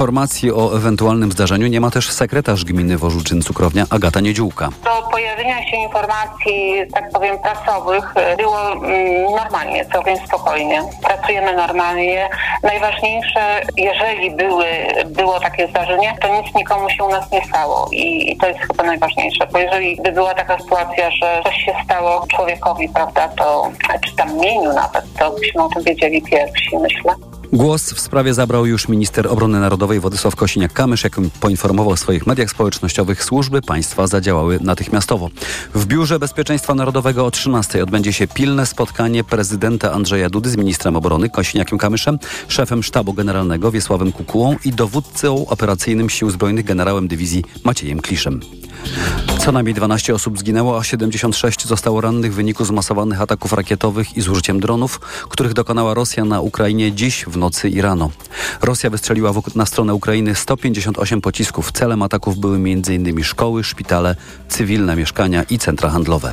Informacji o ewentualnym zdarzeniu nie ma też sekretarz gminy Wożuczyn-Cukrownia Agata Niedziółka. Do pojawienia się informacji, tak powiem, prasowych było mm, normalnie, całkiem spokojnie. Pracujemy normalnie. Najważniejsze, jeżeli były, było takie zdarzenie, to nic nikomu się u nas nie stało i, i to jest chyba najważniejsze, bo jeżeli by była taka sytuacja, że coś się stało człowiekowi, prawda, to czy tam mieniu nawet, to byśmy o tym wiedzieli pierwsi, myślę. Głos w sprawie zabrał już minister obrony narodowej Władysław Kosiniak-Kamysz, jak poinformował w swoich mediach społecznościowych, służby państwa zadziałały natychmiastowo. W Biurze Bezpieczeństwa Narodowego o 13 odbędzie się pilne spotkanie prezydenta Andrzeja Dudy z ministrem obrony Kosiniakiem-Kamyszem, szefem sztabu generalnego Wiesławem Kukułą i dowódcą operacyjnym Sił Zbrojnych generałem dywizji Maciejem Kliszem. Co najmniej 12 osób zginęło, a 76 zostało rannych w wyniku zmasowanych ataków rakietowych i z użyciem dronów, których dokonała Rosja na Ukrainie dziś w nocy i rano. Rosja wystrzeliła na stronę Ukrainy 158 pocisków. Celem ataków były m.in. szkoły, szpitale, cywilne mieszkania i centra handlowe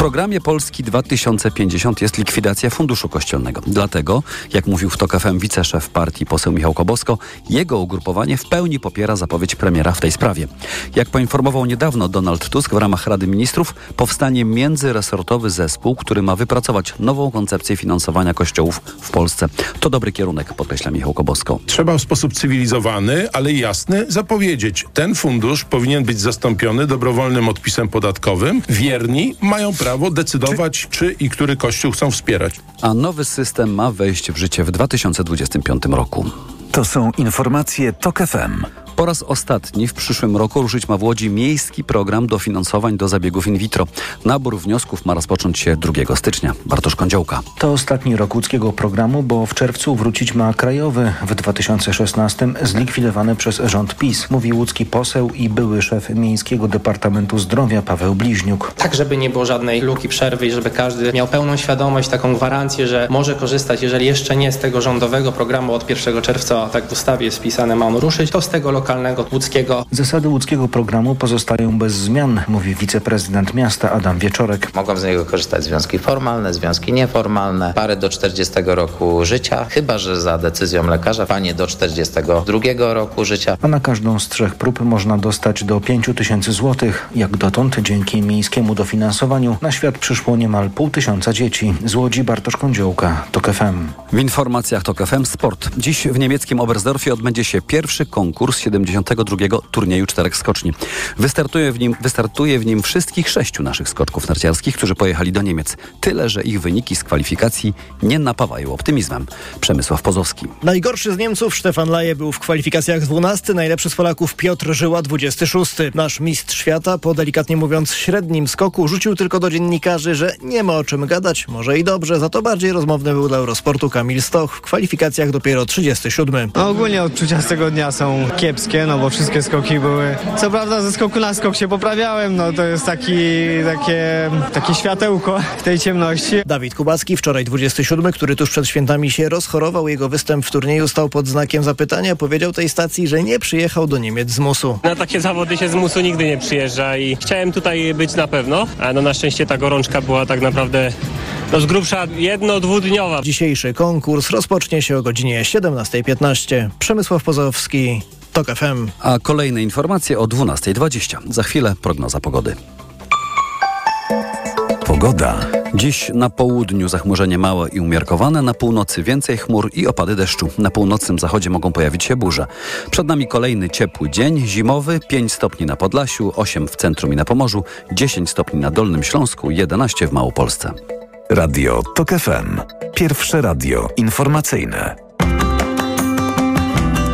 programie Polski 2050 jest likwidacja Funduszu Kościelnego. Dlatego, jak mówił w TOK FM wiceszef partii poseł Michał Kobosko, jego ugrupowanie w pełni popiera zapowiedź premiera w tej sprawie. Jak poinformował niedawno Donald Tusk w ramach Rady Ministrów, powstanie międzyresortowy zespół, który ma wypracować nową koncepcję finansowania kościołów w Polsce. To dobry kierunek, podkreśla Michał Kobosko. Trzeba w sposób cywilizowany, ale jasny zapowiedzieć. Ten fundusz powinien być zastąpiony dobrowolnym odpisem podatkowym. Wierni mają prawo prawo decydować, czy... czy i który kościół chcą wspierać. A nowy system ma wejść w życie w 2025 roku. To są informacje TOK FM. Po raz ostatni w przyszłym roku ruszyć ma w Łodzi miejski program dofinansowań do zabiegów in vitro. Nabór wniosków ma rozpocząć się 2 stycznia. Bartosz Kądziołka. To ostatni rok łódzkiego programu, bo w czerwcu wrócić ma krajowy. W 2016 zlikwidowany przez rząd PiS, mówi łódzki poseł i były szef Miejskiego Departamentu Zdrowia Paweł Bliźniuk. Tak, żeby nie było żadnej luki, przerwy i żeby każdy miał pełną świadomość, taką gwarancję, że może korzystać, jeżeli jeszcze nie z tego rządowego programu od 1 czerwca, tak w ustawie jest wpisane, ma on ruszyć, to z tego lokalnego lokalnego łódzkiego. Zasady łódzkiego programu pozostają bez zmian, mówi wiceprezydent miasta Adam Wieczorek. Mogą z niego korzystać związki formalne, związki nieformalne, pary do 40 roku życia, chyba że za decyzją lekarza panie do 42 roku życia. A na każdą z trzech prób można dostać do 5 tysięcy złotych. Jak dotąd dzięki miejskiemu dofinansowaniu na świat przyszło niemal pół tysiąca dzieci. Z Łodzi Bartosz Kądziołka, TOK FM. W informacjach TOK FM Sport. Dziś w niemieckim Oberstdorfie odbędzie się pierwszy konkurs 72. turnieju czterech skoczni. Wystartuje w, nim, wystartuje w nim wszystkich sześciu naszych skoczków narciarskich, którzy pojechali do Niemiec. Tyle, że ich wyniki z kwalifikacji nie napawają optymizmem. Przemysław Pozowski. Najgorszy z Niemców Stefan Laje był w kwalifikacjach 12, najlepszy z Polaków Piotr Żyła 26. Nasz mistrz świata po delikatnie mówiąc średnim skoku rzucił tylko do dziennikarzy, że nie ma o czym gadać, może i dobrze, za to bardziej rozmowny był dla Eurosportu Kamil Stoch w kwalifikacjach dopiero 37. No, ogólnie odczucia z tego dnia są kiepskie kiepskie, no bo wszystkie skoki były... Co prawda ze skoku na skok się poprawiałem, no to jest taki, takie, takie światełko w tej ciemności. Dawid Kubacki, wczoraj 27, który tuż przed świętami się rozchorował, jego występ w turnieju stał pod znakiem zapytania. Powiedział tej stacji, że nie przyjechał do Niemiec z musu. Na takie zawody się z musu nigdy nie przyjeżdża i chciałem tutaj być na pewno, a no na szczęście ta gorączka była tak naprawdę no z grubsza jedno-dwudniowa. Dzisiejszy konkurs rozpocznie się o godzinie 17.15. Przemysław Pozowski, TOK FM. A kolejne informacje o 12.20. Za chwilę prognoza pogody. Pogoda. Dziś na południu zachmurzenie małe i umiarkowane, na północy więcej chmur i opady deszczu. Na północnym zachodzie mogą pojawić się burze. Przed nami kolejny ciepły dzień, zimowy, 5 stopni na Podlasiu, 8 w centrum i na Pomorzu, 10 stopni na Dolnym Śląsku, 11 w Małopolsce. Radio TOK FM. Pierwsze radio informacyjne.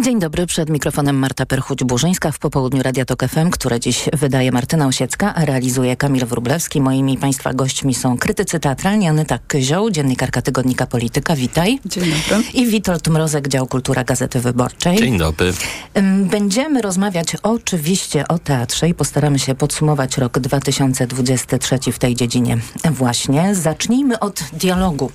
Dzień dobry, przed mikrofonem Marta Perchuć-Burzyńska w popołudniu Radia Tok FM, które dziś wydaje Martyna Osiecka, a realizuje Kamil Wróblewski. Moimi Państwa gośćmi są krytycy teatralni Anyta Kyzioł, dziennikarka tygodnika Polityka, witaj. Dzień dobry. I Witold Mrozek, dział Kultura Gazety Wyborczej. Dzień dobry. Będziemy rozmawiać oczywiście o teatrze i postaramy się podsumować rok 2023 w tej dziedzinie. Właśnie zacznijmy od dialogu.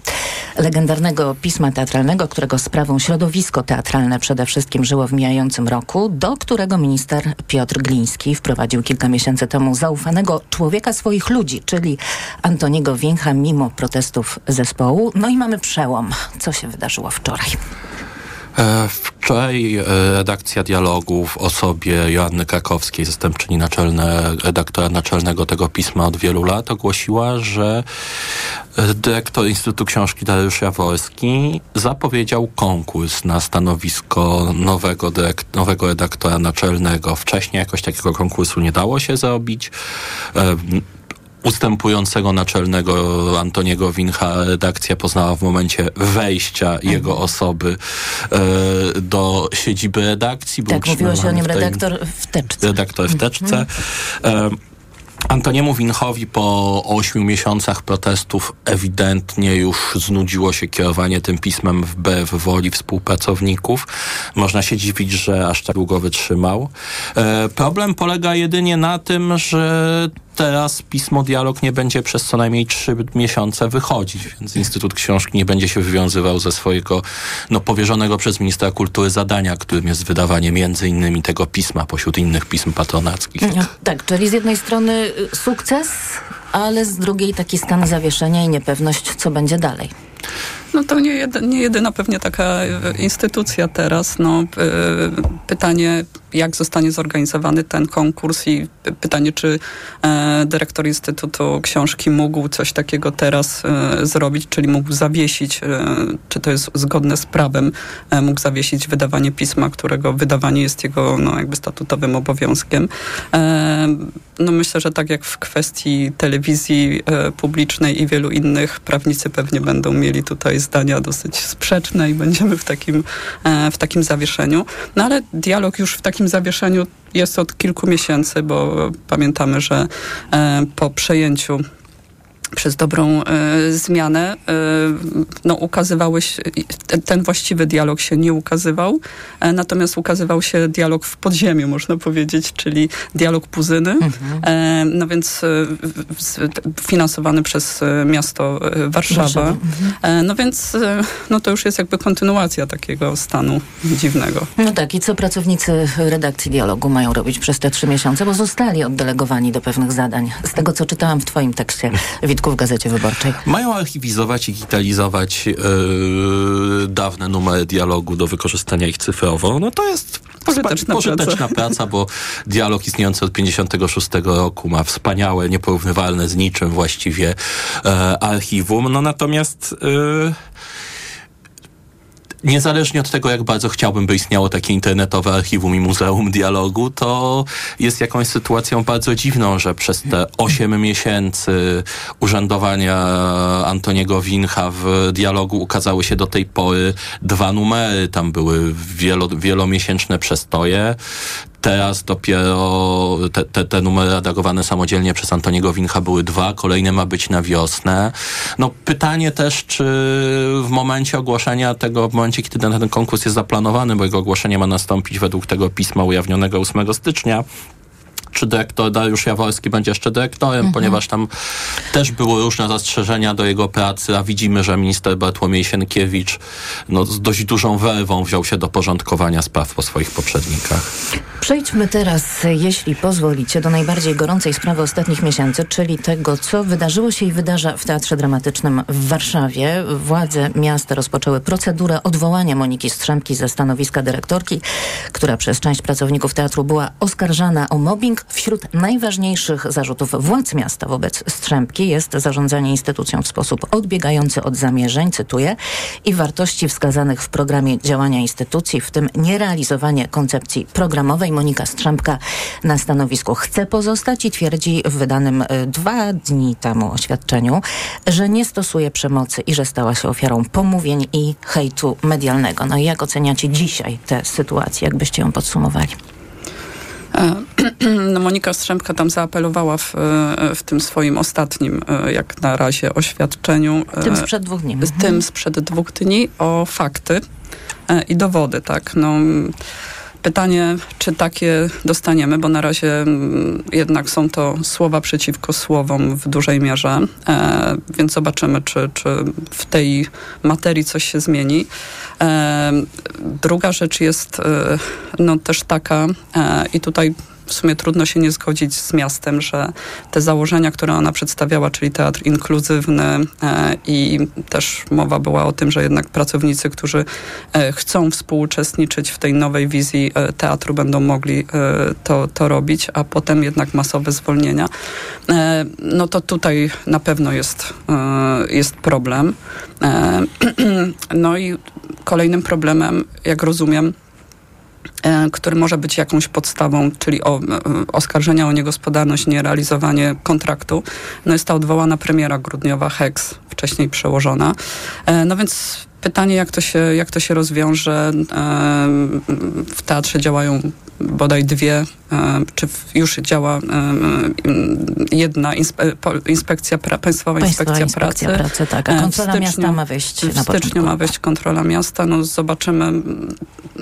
legendarnego pisma teatralnego, którego sprawą środowisko teatralne przede wszystkim żyło w mijającym roku, do którego minister Piotr Gliński wprowadził kilka miesięcy temu zaufanego człowieka swoich ludzi, czyli Antoniego Wieńcha, mimo protestów zespołu. No i mamy przełom. Co się wydarzyło wczoraj? E, wczoraj e, redakcja dialogu w osobie Joanny Krakowskiej, zastępczyni naczelne, redaktora naczelnego tego pisma od wielu lat, ogłosiła, że e, dyrektor Instytutu Książki Dariusz Jaworski zapowiedział konkurs na stanowisko nowego, dyrekt, nowego redaktora naczelnego. Wcześniej jakoś takiego konkursu nie dało się zrobić ustępującego naczelnego Antoniego Wincha redakcja poznała w momencie wejścia mhm. jego osoby e, do siedziby redakcji. Był tak, mówiło się o nim redaktor w teczce. Redaktor w teczce. Mhm. E, Antoniemu Winchowi po ośmiu miesiącach protestów ewidentnie już znudziło się kierowanie tym pismem wbrew woli współpracowników. Można się dziwić, że aż tak długo wytrzymał. E, problem polega jedynie na tym, że teraz pismo Dialog nie będzie przez co najmniej trzy miesiące wychodzić, więc Instytut Książki nie będzie się wywiązywał ze swojego no, powierzonego przez ministra kultury zadania, którym jest wydawanie między innymi tego pisma pośród innych pism patronackich. No, tak, czyli z jednej strony y, sukces, ale z drugiej taki stan zawieszenia i niepewność, co będzie dalej. No to nie, jedy, nie jedyna pewnie taka e, instytucja teraz. No, e, pytanie, jak zostanie zorganizowany ten konkurs i pytanie, czy e, dyrektor Instytutu Książki mógł coś takiego teraz zrobić, czyli mógł zawiesić, czy to jest zgodne z prawem, mógł zawiesić wydawanie pisma, którego wydawanie jest jego no, jakby statutowym obowiązkiem. No myślę, że tak jak w kwestii telewizji publicznej i wielu innych, prawnicy pewnie będą mieli tutaj zdania dosyć sprzeczne i będziemy w takim, e, w takim zawieszeniu. No ale dialog już w takim zawieszeniu jest od kilku miesięcy, bo pamiętamy, że e, po przejęciu przez dobrą y, zmianę y, no, ukazywały się, ten, ten, właściwy dialog się nie ukazywał, y, natomiast ukazywał się dialog w podziemiu, można powiedzieć, czyli dialog Puzyny, mhm. no więc finansowany przez miasto Warszawa. Mhm. No więc no, to już jest jakby kontynuacja takiego stanu dziwnego. No tak, i co pracownicy redakcji dialogu mają robić przez te trzy miesiące, bo zostali oddelegowani do pewnych zadań. Z tego, co czytałam w twoim tekście, w Gazecie Wyborczej. Mają archiwizować i digitalizować yy, dawne numery dialogu do wykorzystania ich cyfrowo. No to jest pożyteczna, pożyteczna praca. praca. bo dialog istniejący od 56 roku ma wspaniałe, nieporównywalne z niczym właściwie e, archiwum. No natomiast... Yy, niezależnie od tego, jak bardzo chciałbym, by istniało takie internetowe archiwum i muzeum dialogu, to jest jakąś sytuacją bardzo dziwną, że przez te 8 miesięcy urzędowania Antoniego Wincha w dialogu ukazały się do tej pory dwa numery. Tam były wielo, wielomiesięczne przestoje. Teraz dopiero te, te, te numery redagowane samodzielnie przez Antoniego Wincha były dwa, kolejne ma być na wiosnę. No pytanie też, czy w momencie ogłoszenia tego, w momencie, kiedy ten, ten konkurs jest zaplanowany, bo jego ogłoszenie ma nastąpić według tego pisma ujawnionego 8 stycznia, czy dyrektor Dariusz Jaworski będzie jeszcze dyrektorem, mhm. ponieważ tam też były różne zastrzeżenia do jego pracy, a widzimy, że minister Bartłomiej Sienkiewicz no, z dość dużą werwą wziął się do porządkowania spraw po swoich poprzednikach. Przejdźmy teraz, jeśli pozwolicie, do najbardziej gorącej sprawy ostatnich miesięcy, czyli tego, co wydarzyło się i wydarza w Teatrze Dramatycznym w Warszawie. Władze miasta rozpoczęły procedurę odwołania Moniki Strzemki ze stanowiska dyrektorki, która przez część pracowników teatru była oskarżana o mobbing. Wśród najważniejszych zarzutów władz miasta wobec Strzępki jest zarządzanie instytucją w sposób odbiegający od zamierzeń, cytuję, i wartości wskazanych w programie działania instytucji, w tym nierealizowanie koncepcji programowej. Monika Strzępka na stanowisku chce pozostać i twierdzi w wydanym y, dwa dni temu oświadczeniu, że nie stosuje przemocy i że stała się ofiarą pomówień i hejtu medialnego. No i jak oceniacie dzisiaj tę sytuację? Jakbyście ją podsumowali? E, no Monika Strzępka tam zaapelowała w, e, w tym swoim ostatnim, e, jak na razie, oświadczeniu. Tym sprzed dwóch dni. Tym sprzed dwóch dni o fakty i dowody, tak. No, Pytanie, czy takie dostaniemy, bo na razie mm, jednak są to słowa przeciwko słowom w dużej mierze, e, więc zobaczymy, czy, czy w tej materii coś się zmieni. E, druga rzecz jest e, no, też taka, e, i tutaj w sumie trudno się nie zgodzić z miastem, że te założenia, które ona przedstawiała, czyli teatr inkluzywny e, i też mowa była o tym, że jednak pracownicy, którzy e, chcą współuczestniczyć w tej nowej wizji e, teatru, będą mogli to, to robić, a potem jednak masowe zwolnienia. No to tutaj na pewno jest, jest problem. No i kolejnym problemem, jak rozumiem, który może być jakąś podstawą, czyli o, e, oskarżenia o niegospodarność, nierealizowanie kontraktu, no jest ta odwołana premiera grudniowa HEX, wcześniej przełożona. E, No więc pytanie, jak to się, jak to się rozwiąże. E, W teatrze działają bodaj dwie, e, czy już działa e, e, jedna inspe, inspekcja, pra, Państwowa Inspekcja, Inspekcja Pracy. Pracy, tak. A kontrola styczniu- miasta ma wyjść na W styczniu ma wyjść kontrola miasta. No zobaczymy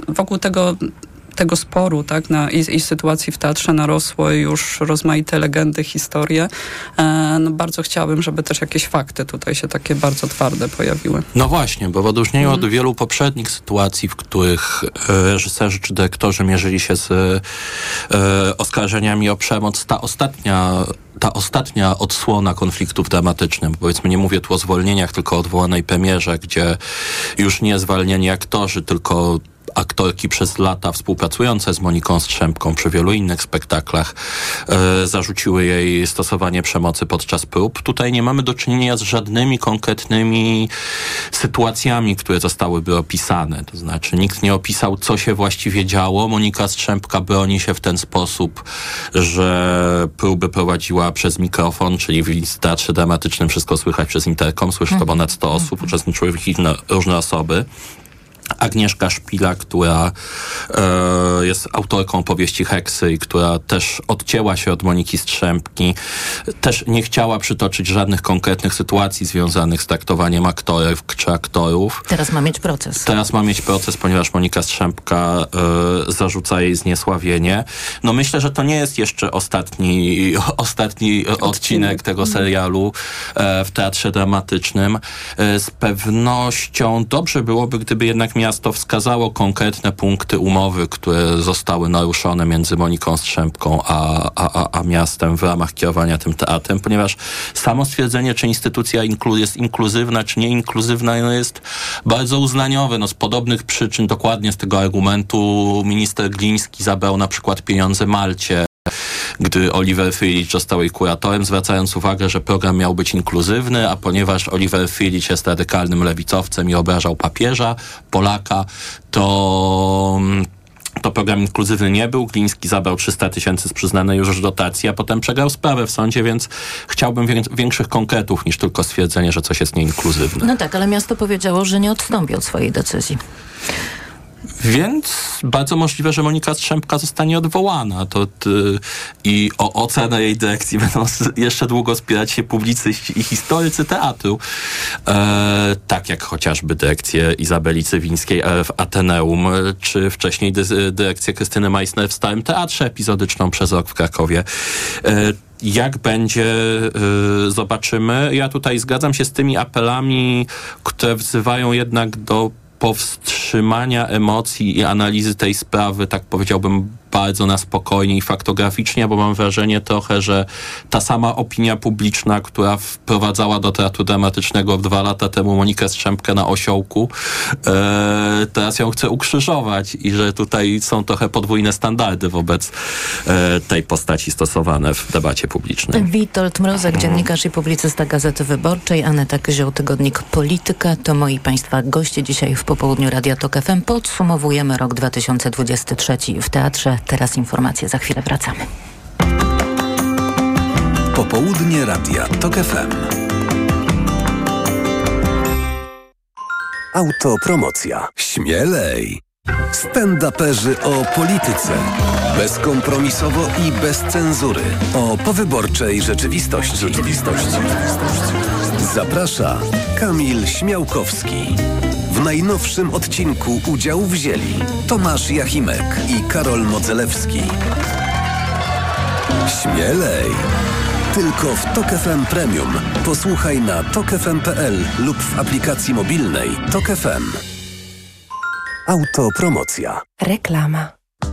wokół tego tego sporu tak, na, i, i sytuacji w teatrze narosły już rozmaite legendy, historie. E, no bardzo chciałabym, żeby też jakieś fakty tutaj się takie bardzo twarde pojawiły. No właśnie, bo w odróżnieniu Mhm. od wielu poprzednich sytuacji, w których e, reżyserzy czy dyrektorzy mierzyli się z e, oskarżeniami o przemoc, ta ostatnia, ta ostatnia odsłona konfliktów dramatycznych, bo powiedzmy nie mówię tu o zwolnieniach, tylko o odwołanej premierze, gdzie już nie zwalniani aktorzy, tylko aktorki przez lata współpracujące z Moniką Strzępką przy wielu innych spektaklach e, zarzuciły jej stosowanie przemocy podczas prób. Tutaj nie mamy do czynienia z żadnymi konkretnymi sytuacjami, które zostałyby opisane. To znaczy nikt nie opisał, co się właściwie działo. Monika Strzępka broni się w ten sposób, że próby prowadziła przez mikrofon, czyli w teatrze dramatycznym wszystko słychać przez interkom. Słyszy to ponad 100 osób, uczestniczyły w nich różne osoby. Agnieszka Szpila, która e, jest autorką powieści Heksy i która też odcięła się od Moniki Strzępki, też nie chciała przytoczyć żadnych konkretnych sytuacji związanych z traktowaniem aktorów czy aktorów. Teraz ma mieć proces. Teraz ma mieć proces, ponieważ Monika Strzępka e, zarzuca jej zniesławienie. No myślę, że to nie jest jeszcze ostatni, ostatni odcinek tego serialu e, w teatrze dramatycznym. E, z pewnością dobrze byłoby, gdyby jednak miasto wskazało konkretne punkty umowy, które zostały naruszone między Moniką Strzępką a, a, a, miastem w ramach kierowania tym teatrem, ponieważ samo stwierdzenie, czy instytucja inklu jest inkluzywna, czy nie inkluzywna, no jest bardzo uznaniowe. No z podobnych przyczyn, dokładnie z tego argumentu, minister Gliński zabrał na przykład pieniądze Malcie gdy Oliver Friedrich został jej kuratorem, zwracając uwagę, że program miał być inkluzywny, a ponieważ Oliver Friedrich jest radykalnym lewicowcem i obrażał papieża, Polaka, to to program inkluzywny nie był. Gliński zabrał 300 tysięcy z przyznanej już dotacji, a potem przegrał sprawę w sądzie, więc chciałbym wię- większych konkretów niż tylko stwierdzenie, że coś jest nieinkluzywne. No tak, ale miasto powiedziało, że nie odstąpi od swojej decyzji. Więc bardzo możliwe, że Monika Strzępka zostanie odwołana. To, t, I o ocenę jej dyrekcji będą jeszcze długo spierać się publicyści i historycy teatru. E, tak jak chociażby dyrekcję Izabeli Cywińskiej e, w Ateneum, e, czy wcześniej dy, dyrekcję Krystyny Meissner w Starym Teatrze epizodyczną przez rok w Krakowie. E, jak będzie, y, zobaczymy. Ja tutaj zgadzam się z tymi apelami, które wzywają jednak do powstrzymania emocji i analizy tej sprawy, tak powiedziałbym, bardzo na spokojnie i faktograficznie, bo mam wrażenie trochę, że ta sama opinia publiczna, która wprowadzała do teatru dramatycznego dwa lata temu Monikę Strzępkę na osiołku, e, teraz ją chce ukrzyżować i że tutaj są trochę podwójne standardy wobec e, tej postaci stosowane w debacie publicznej. Witold Mrozek, dziennikarz i publicysta Gazety Wyborczej, Aneta Kyzioł, tygodnik Polityka. To moi Państwa goście dzisiaj w popołudniu Radia Tok FM. Podsumowujemy rok 2023 w teatrze. Teraz informacje, za chwilę wracamy. Popołudnie Radia TOK FM. Autopromocja. Śmielej! Stand-uperzy o polityce. Bezkompromisowo i bez cenzury. O powyborczej rzeczywistości. Rzeczywistości. Zaprasza Kamil Śmiałkowski. Najnowszym odcinku udział wzięli Tomasz Jachimek i Karol Modzelewski. Śmielej! Tylko w Tok FM Premium. Posłuchaj na tokefm.pl lub w aplikacji mobilnej Tok FM. Autopromocja. Reklama.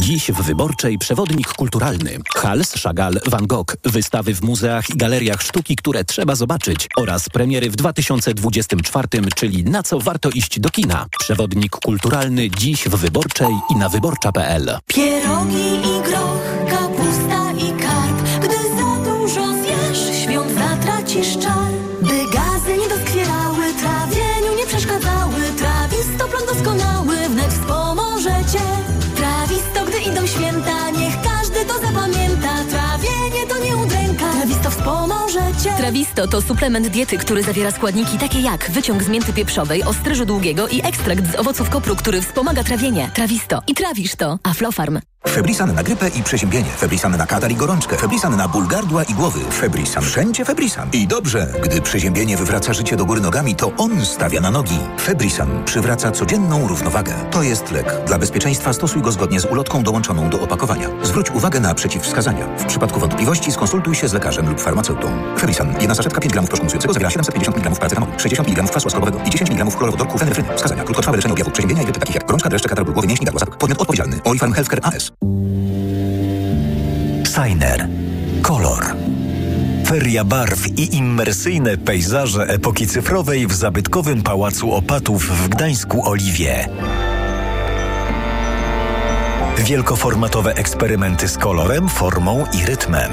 Dziś w Wyborczej przewodnik kulturalny. Hals, Chagall, Van Gogh. Wystawy w muzeach i galeriach sztuki, które trzeba zobaczyć. Oraz premiery w 2024, czyli na co warto iść do kina. Przewodnik kulturalny dziś w Wyborczej i na wyborcza.pl. Pierogi i groch, kapusta Trawisto to suplement diety, który zawiera składniki takie jak wyciąg z mięty pieprzowej, ostryżu długiego i ekstrakt z owoców kopru, który wspomaga trawienie. Trawisto. I trawisz to. Aflofarm. Febrisan na grypę i przeziębienie. Febrisan na katar i gorączkę. Febrisan na ból gardła i głowy. Febrisan. Wszędzie Febrisan. I dobrze, gdy przeziębienie wywraca życie do góry nogami, to on stawia na nogi. Febrisan przywraca codzienną równowagę. To jest lek. Dla bezpieczeństwa stosuj go zgodnie z ulotką dołączoną do opakowania. Zwróć uwagę na przeciwwskazania. W przypadku wątpliwości skonsultuj się z lekarzem lub farmaceutą. Febrisan. Jedna saszetka 5 gramów proszku mówiącego zawiera 750 mg paracetamolu, 60 mg kwasu ascorbowego i 10 mg chlorowodorku fenefryny. Wskazania. Krótkotrwałe leczenie objawów przeziębienia i grypy takich jak gorączka, dreszcze, katar głowy, mięśni, zapach. Podmiot odpowiedzialny. Orifarm Healthcare AS. Signer. Kolor. Feria barw i immersyjne pejzaże epoki cyfrowej w zabytkowym Pałacu Opatów w Gdańsku Oliwie. Wielkoformatowe eksperymenty z kolorem, formą i rytmem.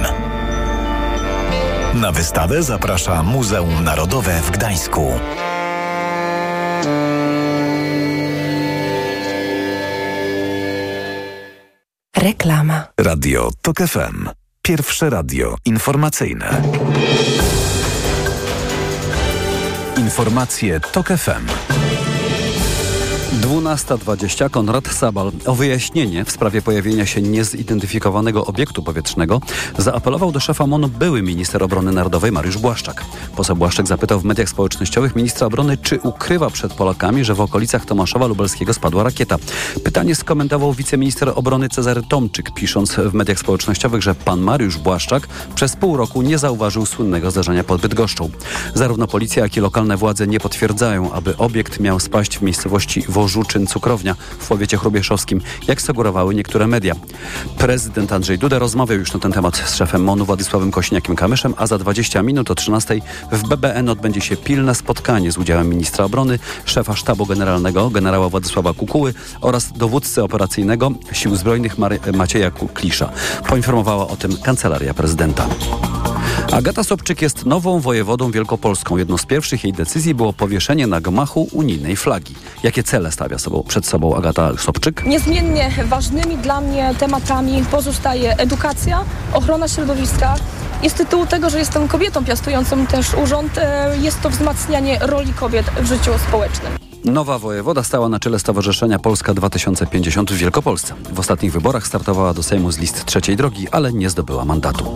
Na wystawę zaprasza Muzeum Narodowe w Gdańsku. Reklama. Radio TOK FM. Pierwsze radio informacyjne. Informacje TOK FM. 12.20 Konrad Sabal o wyjaśnienie w sprawie pojawienia się niezidentyfikowanego obiektu powietrznego zaapelował do szefa MONU były minister obrony narodowej Mariusz Błaszczak. Poseł Błaszczak zapytał w mediach społecznościowych ministra obrony, czy ukrywa przed Polakami, że w okolicach Tomaszowa Lubelskiego spadła rakieta. Pytanie skomentował wiceminister obrony Cezary Tomczyk, pisząc w mediach społecznościowych, że pan Mariusz Błaszczak przez pół roku nie zauważył słynnego zdarzenia pod Bydgoszczą. Zarówno policja, jak i lokalne władze nie potwierdzają, aby obiekt miał spaść w miejscowości Wożuczyn Cukrownia w powiecie chrubieszowskim, jak sugerowały niektóre media. Prezydent Andrzej Duda rozmawiał już na ten temat z szefem MONU Władysławem Kośniakiem-Kamyszem, a za 20 minut o 13 w BBN odbędzie się pilne spotkanie z udziałem ministra obrony, szefa sztabu generalnego generała Władysława Kukuły oraz dowódcy operacyjnego Sił Zbrojnych Mary- Macieja Klisza. Poinformowała o tym Kancelaria Prezydenta. Agata Sobczyk jest nową wojewodą wielkopolską. Jedną z pierwszych jej decyzji było powieszenie na gmachu unijnej flagi. Jakie cele stawia sobą, przed sobą Agata Sobczyk? Niezmiennie ważnymi dla mnie tematami pozostaje edukacja, ochrona środowiska. I z tytułu tego, że jestem kobietą piastującą też urząd, e, jest to wzmacnianie roli kobiet w życiu społecznym. Nowa wojewoda stała na czele Stowarzyszenia Polska 2050 w Wielkopolsce. W ostatnich wyborach startowała do Sejmu z list trzeciej drogi, ale nie zdobyła mandatu.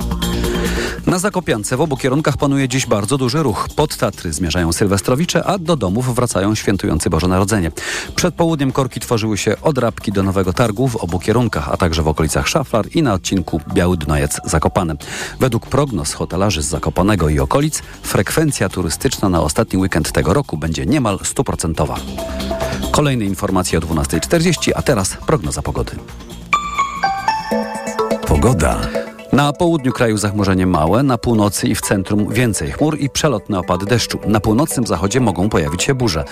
Na Zakopiance w obu kierunkach panuje dziś bardzo duży ruch. Pod Tatry zmierzają Sylwestrowicze, a do domów wracają świętujący Boże Narodzenie. Przed południem korki tworzyły się od Rabki do Nowego Targu w obu kierunkach, a także w okolicach Szaflar i na odcinku Biały Dunajec Zakopane. Według prognoz hotelarzy z Zakopanego i okolic frekwencja turystyczna na ostatni weekend tego roku będzie niemal stuprocentowa. Kolejne informacje o 12.40, a teraz prognoza pogody. Pogoda. Na południu kraju zachmurzenie małe, na północy i w centrum więcej chmur i przelotne opady deszczu. Na północnym zachodzie mogą pojawić się burze.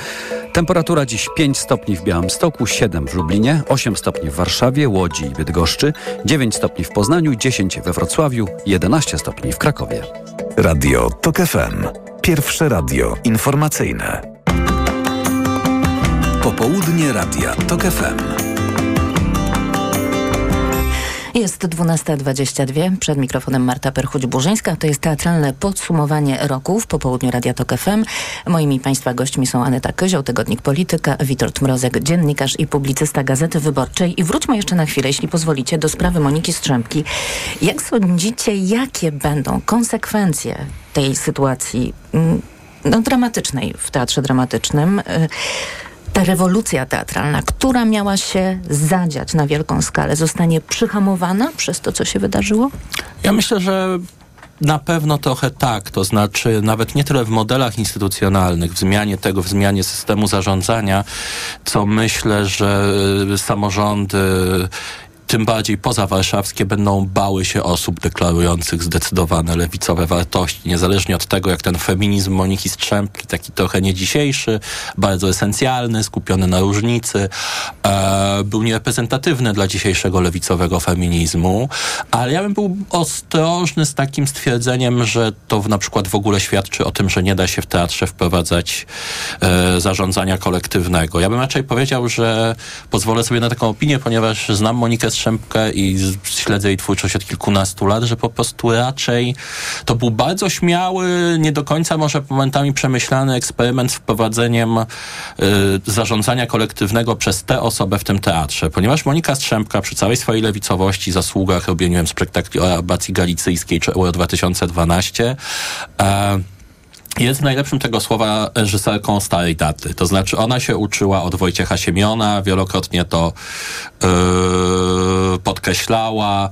Temperatura dziś 5 stopni w Białymstoku, 7 w Lublinie, 8 stopni w Warszawie, Łodzi i Bydgoszczy, 9 stopni w Poznaniu, 10 we Wrocławiu, 11 stopni w Krakowie. Radio TOK FM. Pierwsze radio informacyjne. Popołudnie Radia TOK FM. Jest 12.22, przed mikrofonem Marta Perchuć-Burzyńska. To jest teatralne podsumowanie roku w popołudniu Radia Tok FM. Moimi Państwa gośćmi są Aneta Kozioł, Tygodnik Polityka, Witold Mrozek, dziennikarz i publicysta Gazety Wyborczej. I wróćmy jeszcze na chwilę, jeśli pozwolicie, do sprawy Moniki Strzępki. Jak sądzicie, jakie będą konsekwencje tej sytuacji mm, no, dramatycznej w teatrze dramatycznym? Ta rewolucja teatralna, która miała się zadziać na wielką skalę, zostanie przyhamowana przez to, co się wydarzyło? Ja myślę, że na pewno trochę tak, to znaczy nawet nie tyle w modelach instytucjonalnych, w zmianie tego, w zmianie systemu zarządzania, co myślę, że y, samorządy tym bardziej pozawarszawskie będą bały się osób deklarujących zdecydowane lewicowe wartości, niezależnie od tego, jak ten feminizm Moniki Strzępki, taki trochę nie dzisiejszy, bardzo esencjalny, skupiony na różnicy, e, był niereprezentatywny dla dzisiejszego lewicowego feminizmu, ale ja bym był ostrożny z takim stwierdzeniem, że to na przykład w ogóle świadczy o tym, że nie da się w teatrze wprowadzać e, zarządzania kolektywnego. Ja bym raczej powiedział, że pozwolę sobie na taką opinię, ponieważ znam Monikę Strzępkę i śledzę jej twórczość od kilkunastu lat, że po prostu raczej to był bardzo śmiały, nie do końca może momentami przemyślany eksperyment z wprowadzeniem y, zarządzania kolektywnego przez tę osobę w tym teatrze. Ponieważ Monika Strzępka przy całej swojej lewicowości, zasługach robieniem spektakli o abacji galicyjskiej czy Euro 2012 e, jest najlepszym tego słowa reżyserką starej daty. To znaczy ona się uczyła od Wojciecha Siemiona, wielokrotnie to podkreślała.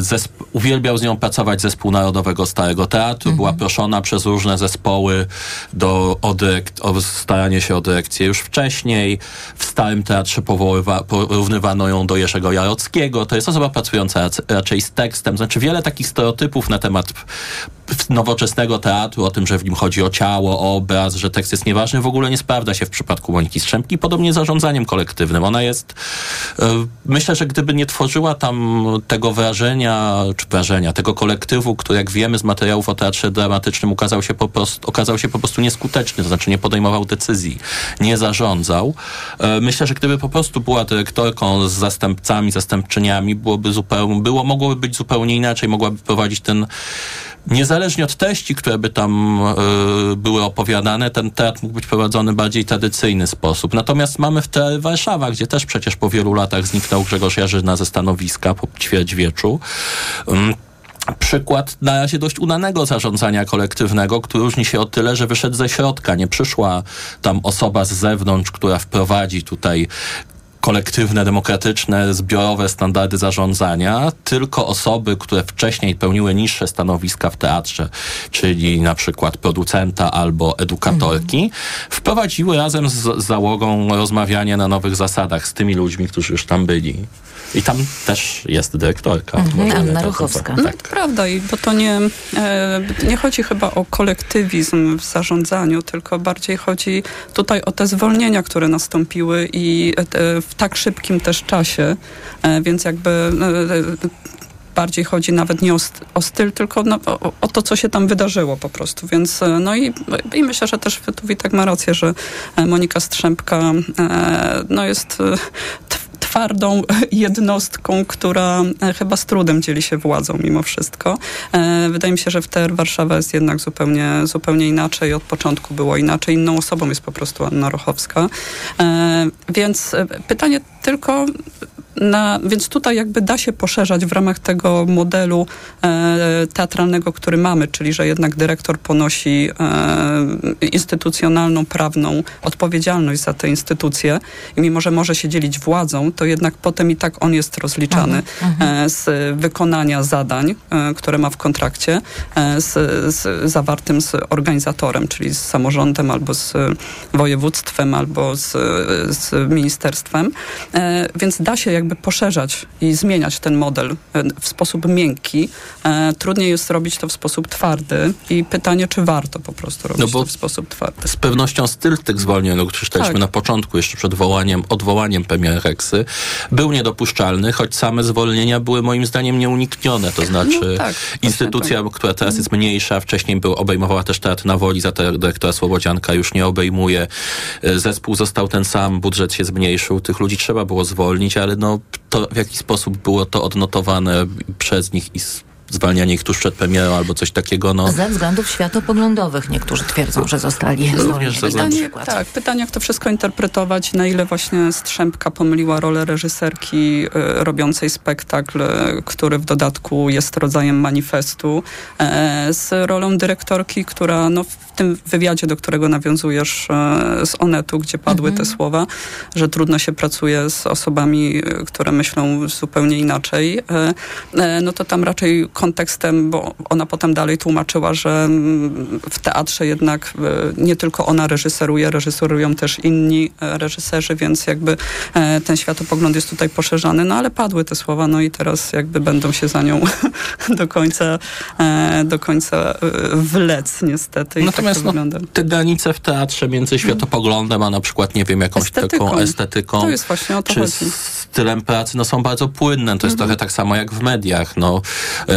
Zesp- uwielbiał z nią pracować zespół Narodowego Starego Teatru. Była proszona przez różne zespoły do, o, dyrekt- o staranie się o dyrekcję już wcześniej. W Starym Teatrze powoływa- porównywano ją do Jerzego Jarockiego. To jest osoba pracująca rac- raczej z tekstem. Znaczy wiele takich stereotypów na temat nowoczesnego teatru, o tym, że w nim chodzi o ciało, o obraz, że tekst jest nieważny, w ogóle nie sprawdza się w przypadku Moniki Strzępki. Podobnie zarządzaniem kolektywnym. Ona jest, e, myślę, że gdyby nie tworzyła tam tego wrażenia, czy wrażenia, tego kolektywu, który jak wiemy z materiałów o teatrze dramatycznym ukazał się po prostu, okazał się po prostu nieskuteczny, to znaczy nie podejmował decyzji, nie zarządzał. E, myślę, że gdyby po prostu była dyrektorką z zastępcami, zastępczyniami, byłoby zupełnie, było, mogłoby być zupełnie inaczej, mogłaby prowadzić ten niezależnie od treści, które by tam y, były opowiadane, ten teatr mógł być prowadzony w bardziej tradycyjny sposób. Natomiast mamy w Teatrze Warszawa, gdzie też przecież po wielu latach zniknął Grzegorz Jarzyna ze stanowiska po ćwierćwieczu. Um, przykład na razie dość udanego zarządzania kolektywnego, który różni się o tyle, że wyszedł ze środka. Nie przyszła tam osoba z zewnątrz, która wprowadzi tutaj kolektywne, demokratyczne, zbiorowe standardy zarządzania, tylko osoby, które wcześniej pełniły niższe stanowiska w teatrze, czyli na przykład producenta albo edukatorki, wprowadziły razem z załogą rozmawianie na nowych zasadach z tymi ludźmi, którzy już tam byli. I tam też jest dyrektorka. Mhm. Anna to Ruchowska. zobaczyć. No, prawda, i bo to nie, e, nie chodzi chyba o kolektywizm w zarządzaniu, tylko bardziej chodzi tutaj o te zwolnienia, które nastąpiły i e, w tak szybkim też czasie, e, więc jakby e, bardziej chodzi nawet nie o, st- o styl, tylko no, o, o to, co się tam wydarzyło po prostu. Więc no i, i myślę, że też tu Witek ma rację, że Monika Strzępka e, no jest e, twardą jednostką, która e, chyba z trudem dzieli się władzą mimo wszystko. E, Wydaje mi się, że w TR Warszawa jest jednak zupełnie, zupełnie inaczej. Od początku było inaczej. Inną osobą jest po prostu Anna Rochowska. E, Więc pytanie tylko na, więc tutaj jakby da się poszerzać w ramach tego modelu e, teatralnego, który mamy, czyli że jednak dyrektor ponosi e, instytucjonalną, prawną odpowiedzialność za te instytucje i mimo, że może się dzielić władzą, to jednak potem i tak on jest rozliczany e, z wykonania zadań, e, które ma w kontrakcie, e, z, z zawartym z organizatorem, czyli z samorządem albo z województwem, albo z, z ministerstwem. E, więc da się jakby jakby poszerzać i zmieniać ten model e, w sposób miękki. E, trudniej jest robić to w sposób twardy i pytanie, czy warto po prostu robić No bo to w sposób twardy. Z pewnością styl tych zwolnień, o których czytaliśmy Tak. na początku, jeszcze przed wołaniem, odwołaniem premiera Reksy, był niedopuszczalny, choć same zwolnienia były moim zdaniem nieuniknione. To znaczy No tak, instytucja, która teraz jest mniejsza, wcześniej był, obejmowała też teatr na woli, za te dyrektora Słowodzianka już nie obejmuje. E, Zespół został ten sam, budżet się zmniejszył, tych ludzi trzeba było zwolnić, ale no to w jaki sposób było to odnotowane przez nich i zwalnianie ich tuż przed premierą albo coś takiego, no. Ze względów światopoglądów niektórzy twierdzą, że zostali ze względów- przykład. Tak, pytanie, jak to wszystko interpretować, na ile właśnie Strzępka pomyliła rolę reżyserki e, robiącej spektakl, e, który w dodatku jest rodzajem manifestu, e, z rolą dyrektorki, która no, w tym wywiadzie, do którego nawiązujesz e, z Onetu, gdzie padły te słowa, że trudno się pracuje z osobami, które myślą zupełnie inaczej, e, e, no to tam raczej kontekstem, bo ona potem dalej tłumaczyła, że w teatrze jednak e, nie tylko ona reżyseruje, reżyserują też inni e, reżyserzy, więc jakby e, ten światopogląd jest tutaj poszerzany, no ale padły te słowa, no i teraz jakby będą się za nią do końca, do końca wlec niestety i Natomiast tak no, te granice w teatrze między światopoglądem, a na przykład, nie wiem, jakąś Estetyką. taką estetyką, To jest właśnie o to czy chodzi. stylem pracy, no są bardzo płynne. To jest trochę tak samo jak w mediach. No,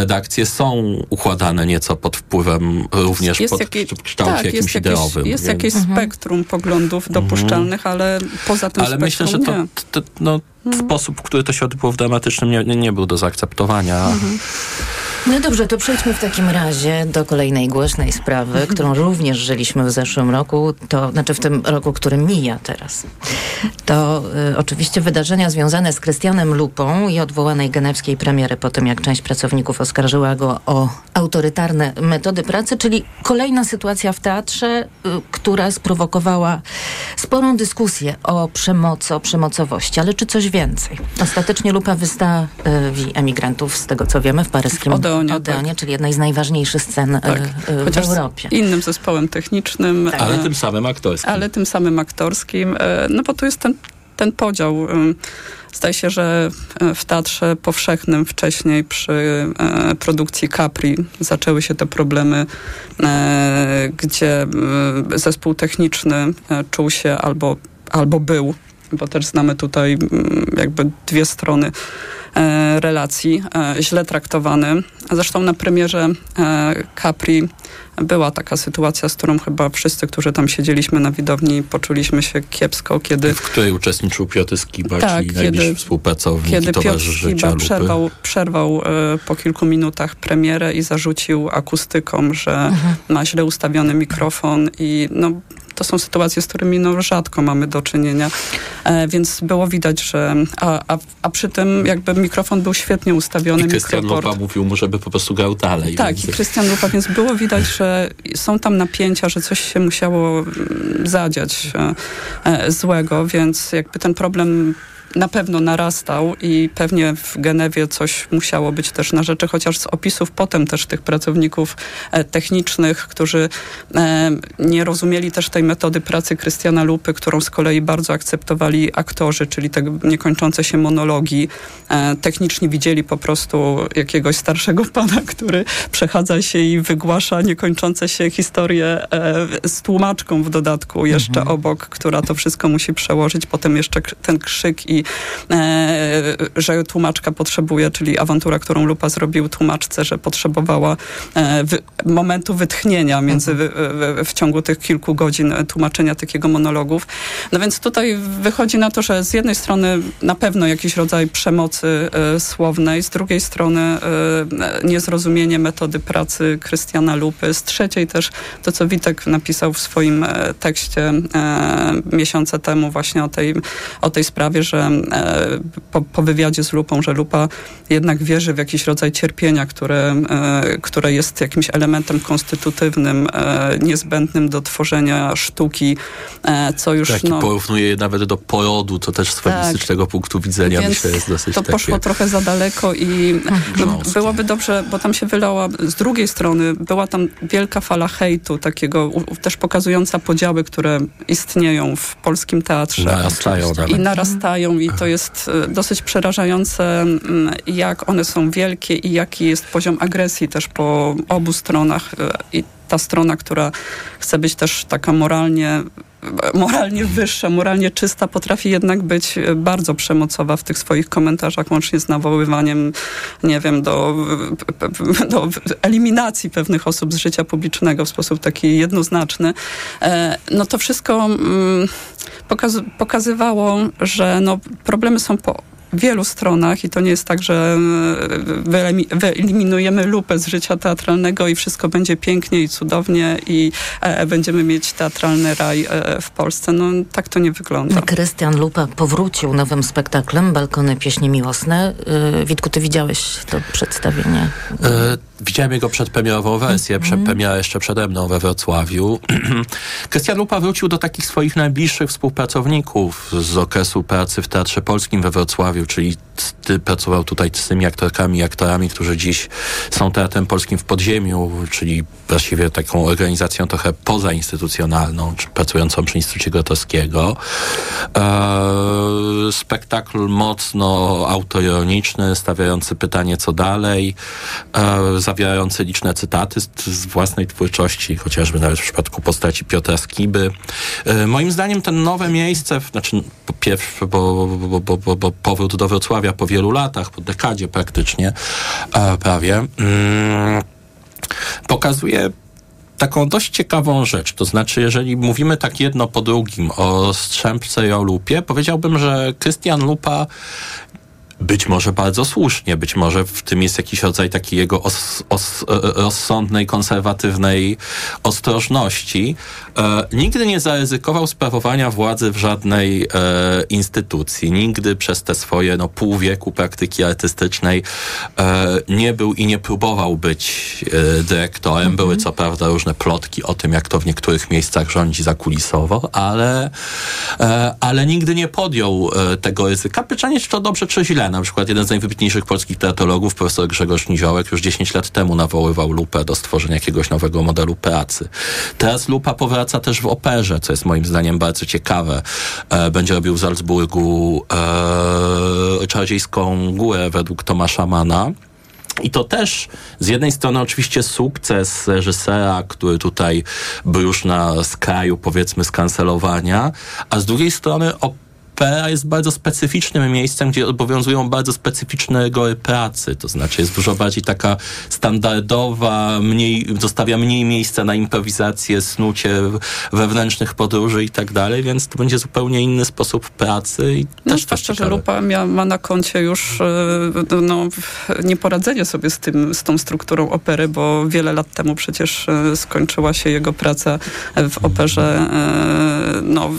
redakcje są układane nieco pod wpływem również pod jakie- w kształcie tak, jakimś jest jakieś, ideowym. jest więc- jakieś spektrum poglądów dopuszczalnych, ale poza tym Ale myślę, że spektrum to, to, to sposób, w który to się odbyło w dramatycznym, nie, nie, był do zaakceptowania. No dobrze, to przejdźmy w takim razie do kolejnej głośnej sprawy, którą również żyliśmy w zeszłym roku, to znaczy w tym roku, który mija teraz. To y, oczywiście wydarzenia związane z Krystianem Lupą i odwołanej genewskiej premiery po tym, jak część pracowników oskarżyła go o autorytarne metody pracy, czyli kolejna sytuacja w teatrze, y, która sprowokowała sporą dyskusję o przemocy, o przemocowości, ale czy coś więcej? Ostatecznie Lupa wystawi emigrantów, z tego co wiemy, w paryskim Odeonie, Odeonie czyli jednej z najważniejszych scen y, Tak. y, w Chociaż Europie. innym zespołem technicznym. Ale e, tym samym aktorskim. ale tym samym aktorskim. e, No bo tu jest ten, ten podział. Zdaje się, że e, w teatrze powszechnym wcześniej przy e, produkcji Capri zaczęły się te problemy, e, gdzie e, zespół techniczny e, czuł się albo, albo był, bo też znamy tutaj mm, jakby dwie strony e, relacji, e, źle traktowany. Zresztą na premierze e, Capri była taka sytuacja, z którą chyba wszyscy, którzy tam siedzieliśmy na widowni, poczuliśmy się kiepsko, kiedy w której uczestniczył Piotr Skiba, Tak, czyli kiedy- najbliższy współpracownik kiedy i Piotr towarzysz życia Skiba przerwał, przerwał po kilku minutach premierę i zarzucił akustykom, że ma źle ustawiony mikrofon i no, to są sytuacje, z którymi no, rzadko mamy do czynienia, e, więc było widać, że a, a, a przy tym jakby mikrofon był świetnie ustawiony, I Krystian. Lupa mówił mu, żeby po prostu grał dalej. Tak, więc... i Krystian Lupa, więc było widać, że są tam napięcia, że coś się musiało mm, zadziać e, e, złego, więc jakby ten problem na pewno narastał i pewnie w Genewie coś musiało być też na rzeczy, chociaż z opisów potem też tych pracowników e, technicznych, którzy e, nie rozumieli też tej metody pracy Krystiana Lupy, którą z kolei bardzo akceptowali aktorzy, czyli te niekończące się monologi. E, techniczni widzieli po prostu jakiegoś starszego pana, który przechadza się i wygłasza niekończące się historie z tłumaczką w dodatku jeszcze obok, która to wszystko musi przełożyć. Potem jeszcze ten krzyk i e, że tłumaczka potrzebuje, czyli awantura, którą Lupa zrobił tłumaczce, że potrzebowała e, wy, momentu wytchnienia między w, w, ciągu tych kilku godzin e, tłumaczenia takiego monologów. No więc tutaj wychodzi na to, że z jednej strony na pewno jakiś rodzaj przemocy słownej, z drugiej strony niezrozumienie metody pracy Krystiana Lupy, z trzeciej też to, co Witek napisał w swoim tekście miesiące temu właśnie o tej, o tej sprawie, że po, po wywiadzie z Lupą, że Lupa jednak wierzy w jakiś rodzaj cierpienia, które, e, które jest jakimś elementem konstytutywnym, e, niezbędnym do tworzenia sztuki, e, co już Tak, no, porównuje je nawet do porodu, to też z feministycznego punktu widzenia myślę jest dosyć to takie... poszło trochę za daleko i no, Grząskie. byłoby dobrze, bo tam się wylała, z drugiej strony była tam wielka fala hejtu, takiego też pokazująca podziały, które istnieją w polskim teatrze. Narastają nawet. I narastają i to jest e, dosyć przerażające, jak one są wielkie i jaki jest poziom agresji też po obu stronach. E, I ta strona, która chce być też taka moralnie moralnie wyższa, moralnie czysta, potrafi jednak być bardzo przemocowa w tych swoich komentarzach, łącznie z nawoływaniem, nie wiem, do, do eliminacji pewnych osób z życia publicznego w sposób taki jednoznaczny. E, no to wszystko mm, pokazywało, że no, problemy są po wielu stronach i to nie jest tak, że e, wyeliminujemy lupę z życia teatralnego i wszystko będzie pięknie i cudownie i e, będziemy mieć teatralny raj e, w Polsce. No tak to nie wygląda. Krystian Lupa powrócił nowym spektaklem Balkony Pieśni Miłosne. E, Witku, ty widziałeś to przedstawienie? E, widziałem jego przedpremierową wersję, mm. przedpremiera jeszcze przede mną we Wrocławiu. Krystian Lupa wrócił do takich swoich najbliższych współpracowników z okresu pracy w Teatrze Polskim we Wrocławiu czyli ty pracował tutaj z tymi aktorkami i aktorami, którzy dziś są Teatrem Polskim w Podziemiu, czyli właściwie taką organizacją trochę pozainstytucjonalną, czy pracującą przy Instytucie Grotowskiego. Eee, spektakl mocno autoironiczny, stawiający pytanie co dalej, eee, zawierający liczne cytaty z, z, własnej twórczości, chociażby nawet w przypadku postaci Piotra Skiby. Eee, moim zdaniem ten nowe miejsce, znaczy po pierwsze, bo, bo, bo, bo, bo powrót do Wrocławia po wielu latach, po dekadzie praktycznie, e, prawie, mm, pokazuje taką dość ciekawą rzecz. To znaczy, jeżeli mówimy tak jedno po drugim o Strzępce i o Lupie, powiedziałbym, że Krystian Lupa być może bardzo słusznie, być może w tym jest jakiś rodzaj takiej jego os, os, e, e, rozsądnej, konserwatywnej ostrożności. E, nigdy nie zaryzykował sprawowania władzy w żadnej e, instytucji. Nigdy przez te swoje no, pół wieku praktyki artystycznej e, nie był i nie próbował być e, dyrektorem. Mhm. Były co prawda różne plotki o tym, jak to w niektórych miejscach rządzi zakulisowo, ale, ale nigdy nie podjął tego ryzyka. Pytanie, czy to dobrze, czy źle na przykład jeden z najwybitniejszych polskich teatrologów, profesor Grzegorz Niziołek, już 10 lat temu nawoływał Lupę do stworzenia jakiegoś nowego modelu pracy. Teraz Lupa powraca też w operze, co jest moim zdaniem bardzo ciekawe. E, będzie robił w Salzburgu e, Czarodziejską Górę według Tomasza Mana. I to też z jednej strony oczywiście sukces reżysera, który tutaj był już na skraju powiedzmy skancelowania, a z drugiej strony opera jest bardzo specyficznym miejscem, gdzie obowiązują bardzo specyficzne reguły pracy. To znaczy jest dużo bardziej taka standardowa, mniej, zostawia mniej miejsca na improwizację, snucie wewnętrznych podróży i tak dalej, więc to będzie zupełnie inny sposób pracy. I no, też zwłaszcza, że Lupa mia, ma na koncie już e, no, nieporadzenie sobie z, tym, z tą strukturą opery, bo wiele lat temu przecież e, skończyła się jego praca w operze e, no,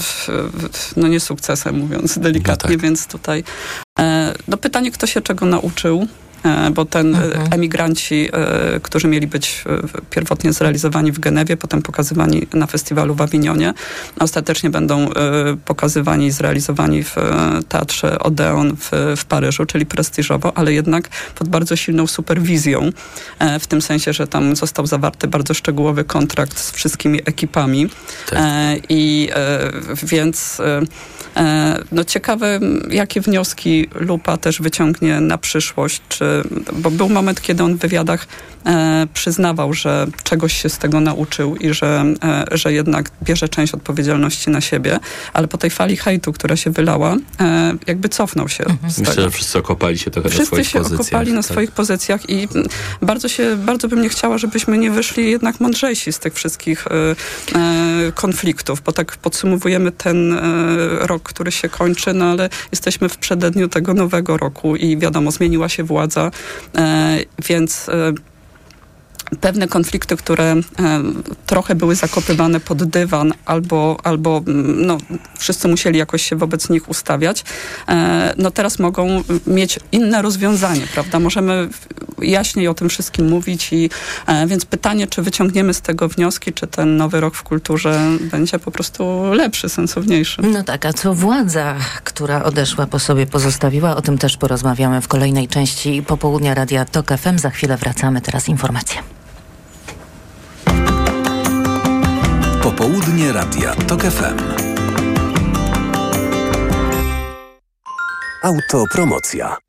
no nie sukcesem, mówiąc delikatnie, no tak. więc tutaj e, no pytanie, kto się czego nauczył. E, bo ten e, mhm. emigranci, e, którzy mieli być pierwotnie zrealizowani w Genewie, potem pokazywani na festiwalu w Awinionie, ostatecznie będą pokazywani i zrealizowani w Teatrze Odeon w, w Paryżu, czyli prestiżowo, ale jednak pod bardzo silną superwizją, w tym sensie, że tam został zawarty bardzo szczegółowy kontrakt z wszystkimi ekipami. Tak. I więc no ciekawe, jakie wnioski Lupa też wyciągnie na przyszłość, czy bo był moment, kiedy on w wywiadach e, przyznawał, że czegoś się z tego nauczył i że, e, że jednak bierze część odpowiedzialności na siebie, ale po tej fali hejtu, która się wylała, e, jakby cofnął się. Mhm. Myślę, że wszyscy okopali się trochę wszyscy na swoich pozycjach. Wszyscy się okopali na tak. swoich pozycjach i bardzo się, bardzo bym nie chciała, żebyśmy nie wyszli jednak mądrzejsi z tych wszystkich konfliktów, bo tak podsumowujemy ten e, rok, który się kończy, no ale jesteśmy w przededniu tego nowego roku i wiadomo, zmieniła się władza E, więc e, pewne konflikty, które e, trochę były zakopywane pod dywan albo, albo mm, no, wszyscy musieli jakoś się wobec nich ustawiać, e, no teraz mogą mieć inne rozwiązanie, prawda? Możemy jaśniej o tym wszystkim mówić i e, więc pytanie, czy wyciągniemy z tego wnioski, czy ten nowy rok w kulturze będzie po prostu lepszy, sensowniejszy. No tak, a co władza, która odeszła po sobie pozostawiła, o tym też porozmawiamy w kolejnej części popołudnia Radia TOK FM. Za chwilę wracamy, teraz informacje. Popołudnie Radia TOK FM. Autopromocja.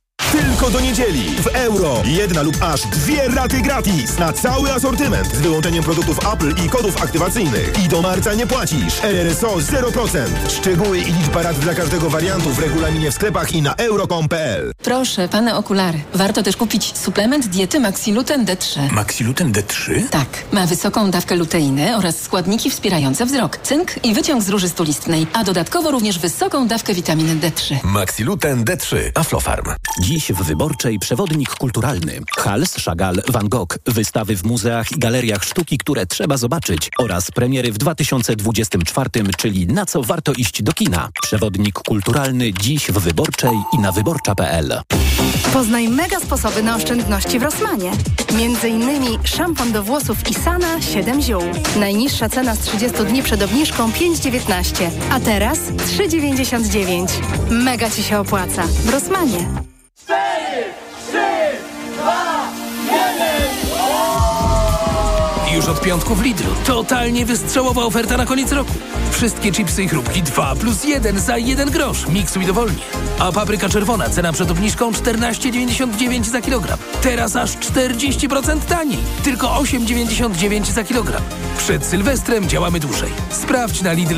Tylko do niedzieli w euro. Jedna lub aż dwie raty gratis na cały asortyment z wyłączeniem produktów Apple i kodów aktywacyjnych. I do marca nie płacisz. RRSO 0%. Szczegóły i liczba rat dla każdego wariantu w regulaminie w sklepach i na euro.com.pl. Proszę, pane okulary. Warto też kupić suplement diety Maxiluten D3. Maxiluten D3? Tak, ma wysoką dawkę luteiny oraz składniki wspierające wzrok, cynk i wyciąg z róży stulistnej, a dodatkowo również wysoką dawkę witaminy D3. Maxiluten D3. Aflofarm. Dziś w Wyborczej przewodnik kulturalny. Hals, Chagall, Van Gogh. Wystawy w muzeach i galeriach sztuki, które trzeba zobaczyć. Oraz premiery w 2024, czyli na co warto iść do kina. Przewodnik kulturalny dziś w Wyborczej i na wyborcza.pl. Poznaj mega sposoby na oszczędności w Rosmanie. Między innymi szampon do włosów Isana 7 ziół. Najniższa cena z 30 dni przed obniżką 5,19, a teraz 3,99. Mega Ci się opłaca. W Rosmanie. Już od piątku w Lidlu. Totalnie wystrzałowa oferta na koniec roku. Wszystkie chipsy i chrupki 2 plus 1 za 1 grosz. Miksuj dowolnie. A papryka czerwona, cena przed obniżką 14,99 za kilogram. Teraz aż 40% taniej. Tylko 8,99 za kilogram. Przed Sylwestrem działamy dłużej. Sprawdź na Lidl